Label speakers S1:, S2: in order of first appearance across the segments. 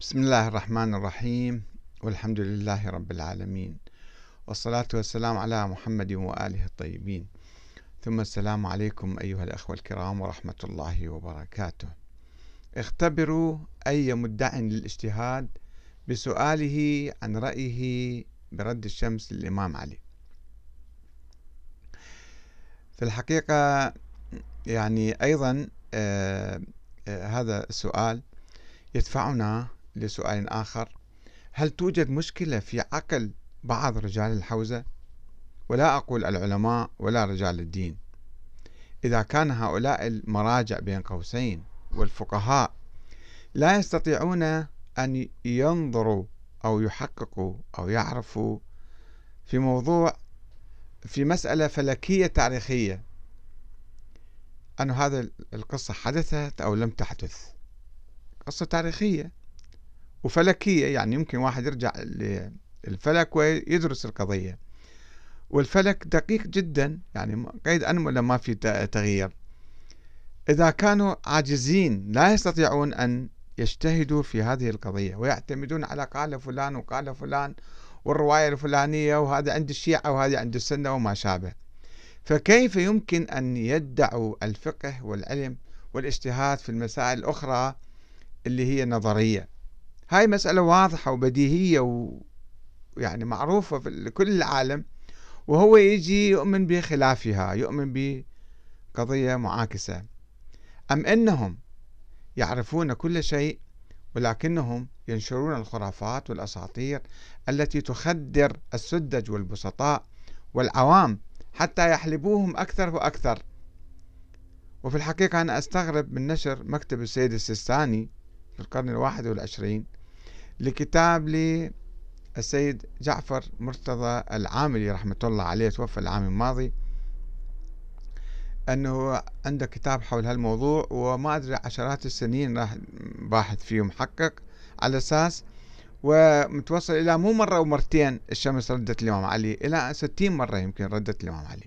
S1: بسم الله الرحمن الرحيم والحمد لله رب العالمين والصلاة والسلام على محمد وآله الطيبين. ثم السلام عليكم أيها الأخوة الكرام ورحمة الله وبركاته. اختبروا أي مدع للاجتهاد بسؤاله عن رأيه برد الشمس للإمام علي. في الحقيقة يعني أيضا آه آه هذا السؤال يدفعنا لسؤال آخر. هل توجد مشكلة في عقل بعض رجال الحوزة؟ ولا أقول العلماء ولا رجال الدين. إذا كان هؤلاء المراجع بين قوسين والفقهاء لا يستطيعون أن ينظروا أو يحققوا أو يعرفوا في موضوع في مسألة فلكية تاريخية. أن هذا القصة حدثت أو لم تحدث. قصة تاريخية. وفلكية يعني يمكن واحد يرجع للفلك ويدرس القضية. والفلك دقيق جدا يعني قيد أنملة ما في تغيير. إذا كانوا عاجزين لا يستطيعون أن يجتهدوا في هذه القضية ويعتمدون على قال فلان وقال فلان والرواية الفلانية وهذا عند الشيعة وهذا عند السنة وما شابه. فكيف يمكن أن يدعوا الفقه والعلم والاجتهاد في المسائل الأخرى اللي هي نظرية؟ هاي مسألة واضحة وبديهية ويعني معروفة في كل العالم وهو يجي يؤمن بخلافها يؤمن بقضية معاكسة. أم أنهم يعرفون كل شيء ولكنهم ينشرون الخرافات والأساطير التي تخدر السدج والبسطاء والعوام حتى يحلبوهم أكثر وأكثر. وفي الحقيقة أنا أستغرب من نشر مكتب السيد السيستاني في القرن الواحد والعشرين لكتاب للسيد جعفر مرتضى العاملي رحمة الله عليه توفى العام الماضي. أنه عنده كتاب حول هالموضوع وما أدري عشرات السنين راح باحث فيه محقق على أساس ومتوصل إلى مو مرة ومرتين الشمس ردت الإمام علي إلى ستين مرة يمكن ردت الإمام علي.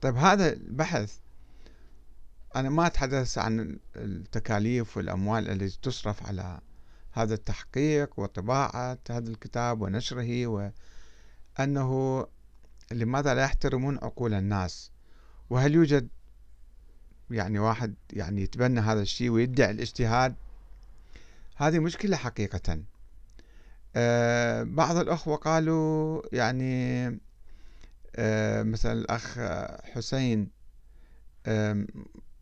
S1: طيب هذا البحث أنا ما أتحدث عن التكاليف والأموال التي تصرف على هذا التحقيق وطباعة هذا الكتاب ونشره وأنه لماذا لا يحترمون عقول الناس؟ وهل يوجد يعني واحد يعني يتبنى هذا الشيء ويدعي الاجتهاد؟ هذه مشكلة حقيقة. أه بعض الأخوة قالوا يعني أه مثلا الأخ حسين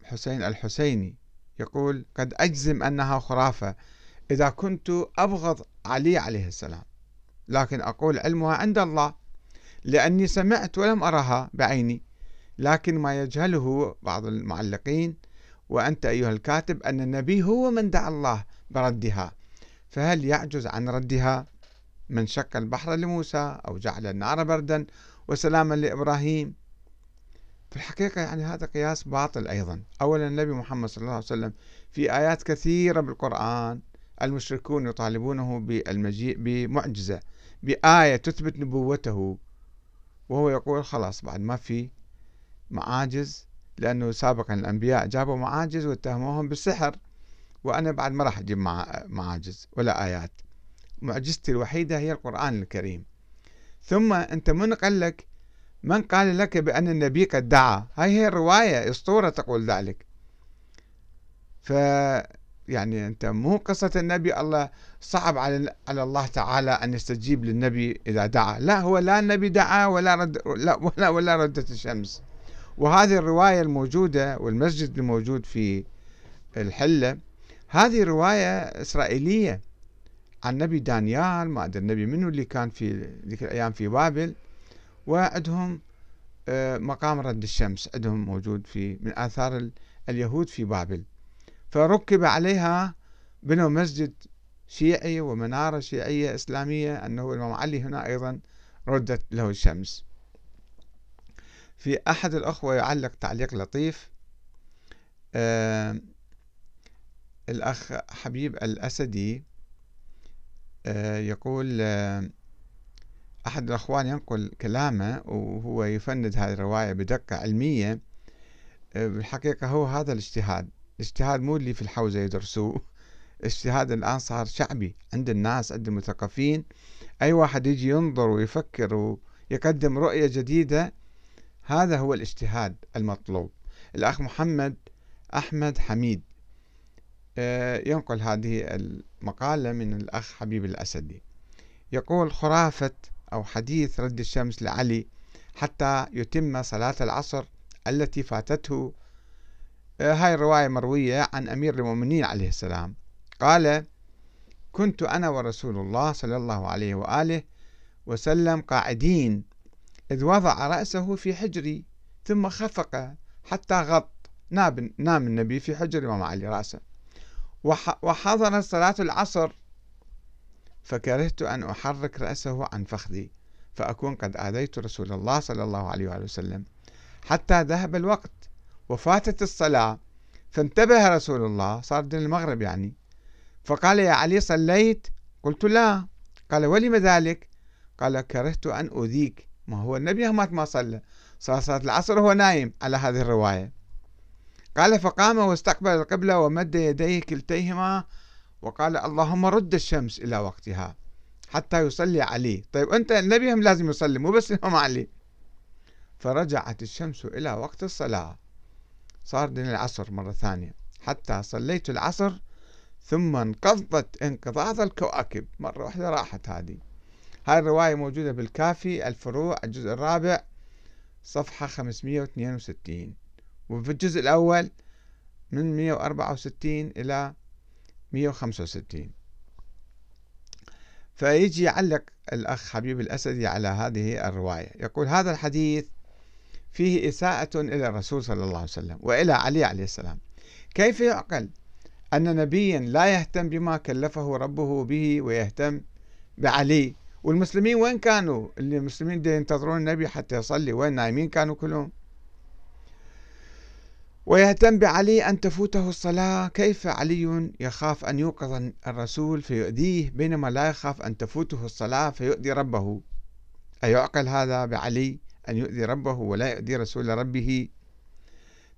S1: حسين الحسيني يقول قد أجزم أنها خرافة. إذا كنت أبغض علي عليه السلام لكن أقول علمها عند الله لأني سمعت ولم أرها بعيني. لكن ما يجهله بعض المعلقين وأنت أيها الكاتب أن النبي هو من دعا الله بردها. فهل يعجز عن ردها؟ من شق البحر لموسى أو جعل النار بردا؟ وسلاما لإبراهيم. في الحقيقة يعني هذا قياس باطل أيضا. أولا النبي محمد صلى الله عليه وسلم في آيات كثيرة بالقرآن المشركون يطالبونه بالمجيء بمعجزة بآية تثبت نبوته. وهو يقول خلاص بعد ما في معاجز لأنه سابقا الأنبياء جابوا معاجز واتهموهم بالسحر وأنا بعد ما راح أجيب معاجز ولا آيات. معجزتي الوحيدة هي القرآن الكريم. ثم أنت من قال لك من قال لك بأن النبي قد دعا؟ هاي هي الرواية أسطورة تقول ذلك. ف يعني أنت مو قصة النبي الله صعب على على الله تعالى أن يستجيب للنبي إذا دعا. لا هو لا النبي دعا ولا رد لا ولا ولا ردت الشمس. وهذه الرواية الموجودة والمسجد الموجود في الحلة هذه رواية إسرائيلية عن نبي دانيال ما أدري النبي منه اللي كان في ذيك الأيام في بابل. وعندهم آه، مقام رد الشمس عندهم موجود في من آثار اليهود في بابل. فركب عليها بنوا مسجد شيعي ومنارة شيعية إسلامية أنه الإمام علي هنا أيضا ردت له الشمس. في أحد الأخوة يعلق تعليق لطيف آه الأخ حبيب الأسدي آه يقول آه أحد الأخوان ينقل كلامه وهو يفند هذه الرواية بدقة علمية آه، بالحقيقة هو هذا الاجتهاد. الاجتهاد مو اللي في الحوزة يدرسوه. اجتهاد الآن صار شعبي عند الناس عند المثقفين. أي واحد يجي ينظر ويفكر ويقدم رؤية جديدة هذا هو الاجتهاد المطلوب. الأخ محمد أحمد حميد آه، ينقل هذه المقالة من الأخ حبيب الأسدي. يقول خرافة أو حديث رد الشمس لعلي حتى يتم صلاة العصر التي فاتته. آه، هاي الرواية مروية عن أمير المؤمنين عليه السلام. قال كنت أنا ورسول الله صلى الله عليه وآله وسلم قاعدين إذ وضع رأسه في حجري ثم خفق حتى غط. نام, النبي في حجر الإمام علي رأسه. وحضرت صلاة العصر فكرهت أن أحرك رأسه عن فخذي فأكون قد آذيت رسول الله صلى الله عليه وآله وسلم. حتى ذهب الوقت وفاتت الصلاة فانتبه رسول الله صار دين المغرب يعني. فقال يا علي صليت؟ قلت لا. قال ولم ذلك؟ قال كرهت أن أذيك. ما هو النبي مات ما صلى؟ صار صلاة العصر وهو نايم على هذه الرواية. قال فقام واستقبل القبلة ومد يديه كلتيهما وقال اللهم رد الشمس إلى وقتها حتى يصلي علي. طيب أنت النبي هم لازم يصلي مو بس الإمام علي. فرجعت الشمس إلى وقت الصلاة. صار دين العصر مرة ثانية. حتى صليت العصر ثم انقضت انقضاض الكواكب. مرة واحدة راحت هذه. هاي الرواية موجودة بالكافي الفروع الجزء الرابع صفحة 562 وفي الجزء الأول من 164 إلى 165 فيجي يعلق الأخ حبيب الأسدي على هذه الرواية. يقول هذا الحديث فيه إساءة إلى الرسول صلى الله عليه وسلم وإلى علي عليه السلام. كيف يعقل أن نبيا لا يهتم بما كلفه ربه به ويهتم بعلي؟ والمسلمين وين كانوا؟ اللي المسلمين ينتظرون النبي حتى يصلي. وين نايمين كانوا كلهم؟ ويهتم بعلي أن تفوته الصلاة. كيف علي يخاف أن يوقظ الرسول فيؤذيه بينما لا يخاف أن تفوته الصلاة فيؤذي ربه؟ أيعقل هذا بعلي أن يؤذي ربه ولا يؤذي رسول ربه؟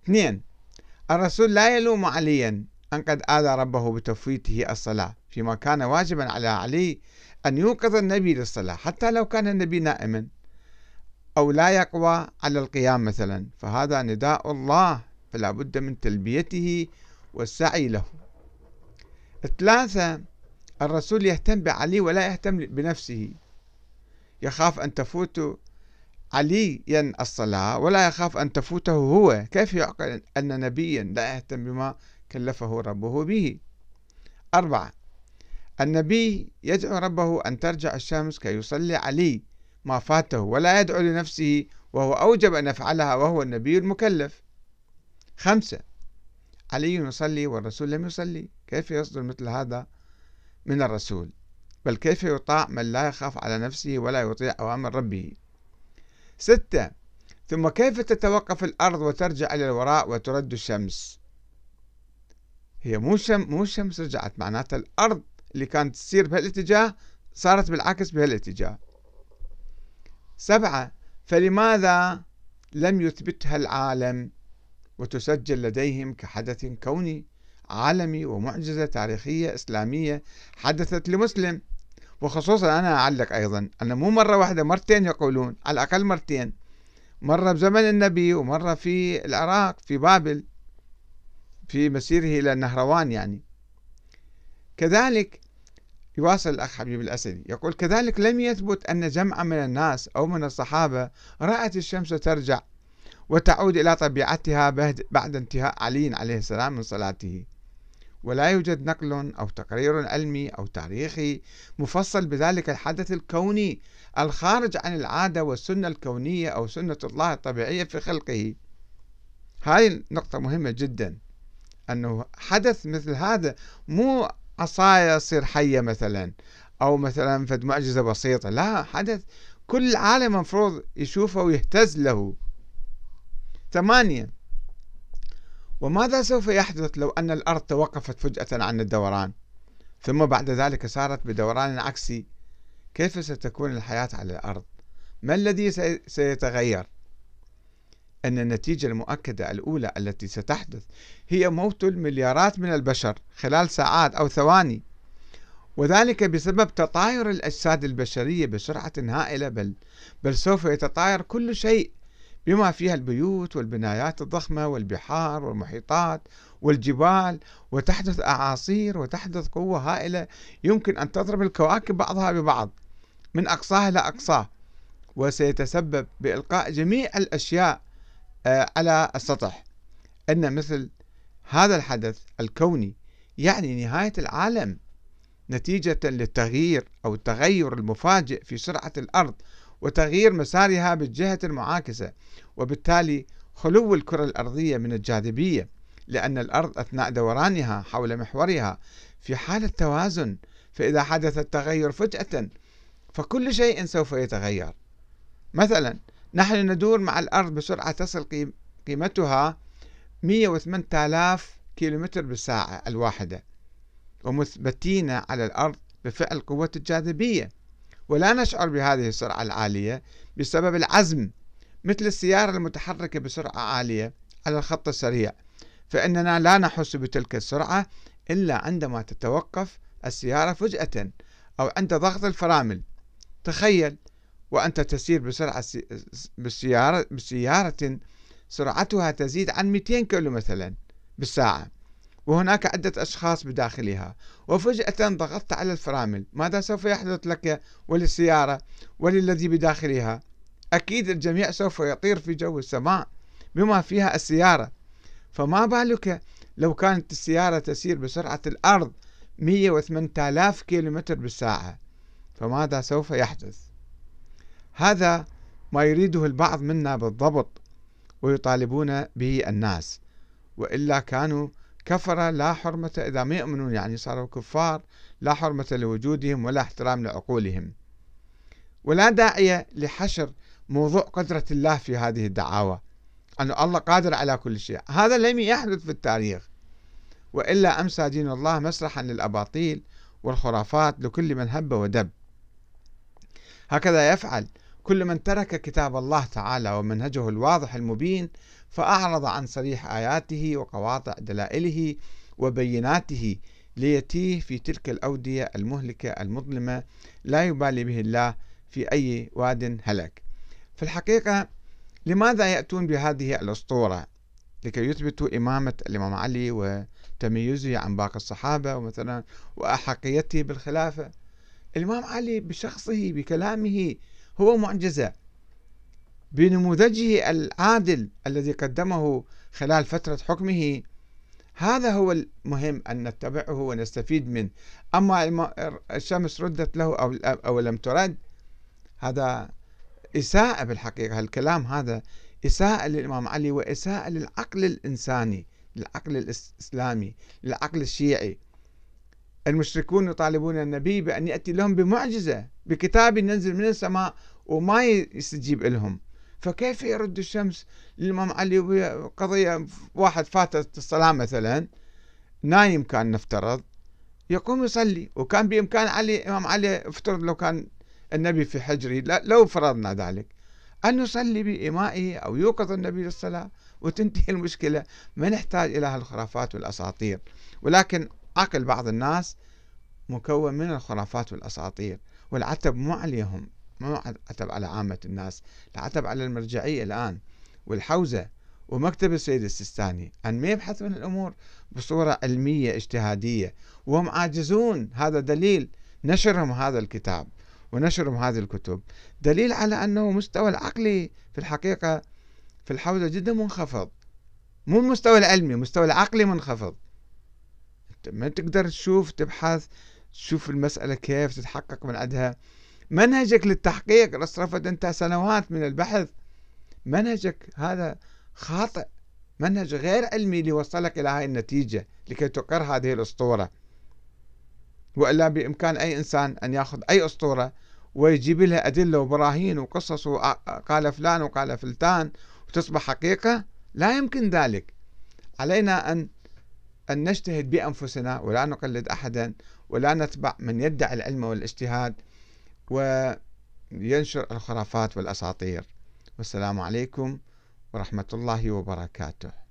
S1: اثنين الرسول لا يلوم عليا أن قد آذى ربه بتفويته الصلاة فيما كان واجبا على علي أن يوقظ النبي للصلاة حتى لو كان النبي نائما أو لا يقوى على القيام مثلا فهذا نداء الله فلا بد من تلبيته والسعي له. ثلاثة الرسول يهتم بعلي ولا يهتم بنفسه. يخاف أن تفوت عليا الصلاة ولا يخاف أن تفوته هو. كيف يعقل أن نبيا لا يهتم بما كلفه ربه به؟ أربعة النبي يدعو ربه أن ترجع الشمس كي يصلي علي ما فاته ولا يدعو لنفسه وهو أوجب أن يفعلها وهو النبي المكلف. خمسة. علي يصلي والرسول لم يصلي. كيف يصدر مثل هذا من الرسول؟ بل كيف يطاع من لا يخاف على نفسه ولا يطيع أوامر ربه؟ ستة. ثم كيف تتوقف الأرض وترجع إلى الوراء وترد الشمس؟ هي مو شم مو الشمس رجعت معناتها الأرض اللي كانت تسير بهالاتجاه صارت بالعكس بهالاتجاه. سبعة. فلماذا لم يثبتها العالم؟ وتسجل لديهم كحدث كوني عالمي ومعجزة تاريخية إسلامية حدثت لمسلم. وخصوصا أنا أعلق أيضا أن مو مرة واحدة مرتين يقولون على الأقل مرتين. مرة بزمن النبي ومرة في العراق في بابل في مسيره إلى النهروان يعني. كذلك يواصل الأخ حبيب الأسدي يقول كذلك لم يثبت أن جمع من الناس أو من الصحابة رأت الشمس ترجع وتعود إلى طبيعتها بعد انتهاء علي عليه السلام من صلاته. ولا يوجد نقل أو تقرير علمي أو تاريخي مفصل بذلك الحدث الكوني الخارج عن العادة والسنة الكونية أو سنة الله الطبيعية في خلقه. هاي نقطة مهمة جدا أنه حدث مثل هذا مو عصاية تصير حية مثلا أو مثلا فد معجزة بسيطة لا حدث كل العالم مفروض يشوفه ويهتز له. ثمانية. وماذا سوف يحدث لو أن الأرض توقفت فجأة عن الدوران؟ ثم بعد ذلك صارت بدوران عكسي. كيف ستكون الحياة على الأرض؟ ما الذي سيتغير؟ أن النتيجة المؤكدة الأولى التي ستحدث هي موت المليارات من البشر خلال ساعات أو ثواني. وذلك بسبب تطاير الأجساد البشرية بسرعة هائلة بل بل سوف يتطاير كل شيء. بما فيها البيوت والبنايات الضخمة والبحار والمحيطات والجبال وتحدث أعاصير وتحدث قوة هائلة يمكن أن تضرب الكواكب بعضها ببعض من أقصاها إلى أقصاه. وسيتسبب بإلقاء جميع الأشياء آه، على السطح. أن مثل هذا الحدث الكوني يعني نهاية العالم نتيجة للتغيير أو التغير المفاجئ في سرعة الأرض وتغيير مسارها بالجهة المعاكسة وبالتالي خلو الكرة الأرضية من الجاذبية لأن الأرض أثناء دورانها حول محورها في حالة توازن فإذا حدث التغير فجأة فكل شيء سوف يتغير. مثلا نحن ندور مع الأرض بسرعة تصل قيمتها 108 آلاف كيلومتر بالساعة الواحدة ومثبتين على الأرض بفعل قوة الجاذبية. ولا نشعر بهذه السرعة العالية بسبب العزم مثل السيارة المتحركة بسرعة عالية على الخط السريع. فإننا لا نحس بتلك السرعة إلا عندما تتوقف السيارة فجأة أو عند ضغط الفرامل. تخيل وأنت تسير بسرعة بالسيارة, بسيارة سرعتها تزيد عن 200 كيلو مثلا بالساعة. وهناك عدة أشخاص بداخلها. وفجأة ضغطت على الفرامل. ماذا سوف يحدث لك وللسيارة وللذي بداخلها؟ أكيد الجميع سوف يطير في جو السماء بما فيها السيارة. فما بالك لو كانت السيارة تسير بسرعة الأرض 108 آلاف كيلومتر بالساعة؟ فماذا سوف يحدث؟ هذا ما يريده البعض منا بالضبط ويطالبون به الناس. وإلا كانوا كفر لا حرمة إذا ما يؤمنون يعني صاروا كفار لا حرمة لوجودهم ولا احترام لعقولهم. ولا داعي لحشر موضوع قدرة الله في هذه الدعاوى أن الله قادر على كل شيء. هذا لم يحدث في التاريخ وإلا أمسى دين الله مسرحا للأباطيل والخرافات لكل من هب ودب. هكذا يفعل كل من ترك كتاب الله تعالى ومنهجه الواضح المبين فأعرض عن صريح آياته وقواطع دلائله وبيناته ليتيه في تلك الأودية المهلكة المظلمة لا يبالي به الله في أي واد هلك. في الحقيقة لماذا يأتون بهذه الأسطورة؟ لكي يثبتوا إمامة الإمام علي وتميزه عن باقي الصحابة ومثلا وأحقيته بالخلافة. الإمام علي بشخصه بكلامه هو معجزة. بنموذجه العادل الذي قدمه خلال فترة حكمه. هذا هو المهم أن نتبعه ونستفيد منه. أما الشمس ردت له أو, أو لم ترد هذا إساءة بالحقيقة. الكلام هذا إساءة للإمام علي وإساءة للعقل الإنساني للعقل الإسلامي للعقل الشيعي. المشركون يطالبون النبي بأن يأتي لهم بمعجزة بكتاب ينزل من السماء وما يستجيب لهم. فكيف يرد الشمس للإمام علي وهي قضية واحد فاتت الصلاة مثلا نايم كان نفترض يقوم يصلي. وكان بإمكان علي إمام علي افترض لو كان النبي في حجري لو فرضنا ذلك. أن يصلي بإمائه أو يوقظ النبي للصلاة وتنتهي المشكلة ما نحتاج إلى هالخرافات والأساطير. ولكن عقل بعض الناس مكون من الخرافات والأساطير والعتب مو عليهم. مو عتب على عامة الناس العتب على المرجعية الآن والحوزة ومكتب السيد السيستاني. أن ما يبحثون الأمور بصورة علمية اجتهادية. وهم عاجزون هذا دليل نشرهم هذا الكتاب ونشرهم هذه الكتب. دليل على أنه مستوى العقلي في الحقيقة في الحوزة جدا منخفض. مو المستوى العلمي مستوى العقلي منخفض. ما تقدر تشوف تبحث تشوف المسألة كيف تتحقق من عندها. منهجك للتحقيق أصرفت أنت سنوات من البحث. منهجك هذا خاطئ. منهج غير علمي ليوصلك إلى هذه النتيجة لكي تقر هذه الأسطورة. وإلا بإمكان أي إنسان أن يأخذ أي أسطورة ويجيب لها أدلة وبراهين وقصص وقال فلان وقال فلتان وتصبح حقيقة لا يمكن ذلك. علينا أن أن نجتهد بأنفسنا ولا نقلد أحدا ولا نتبع من يدعي العلم والاجتهاد وينشر الخرافات والأساطير. والسلام عليكم ورحمة الله وبركاته.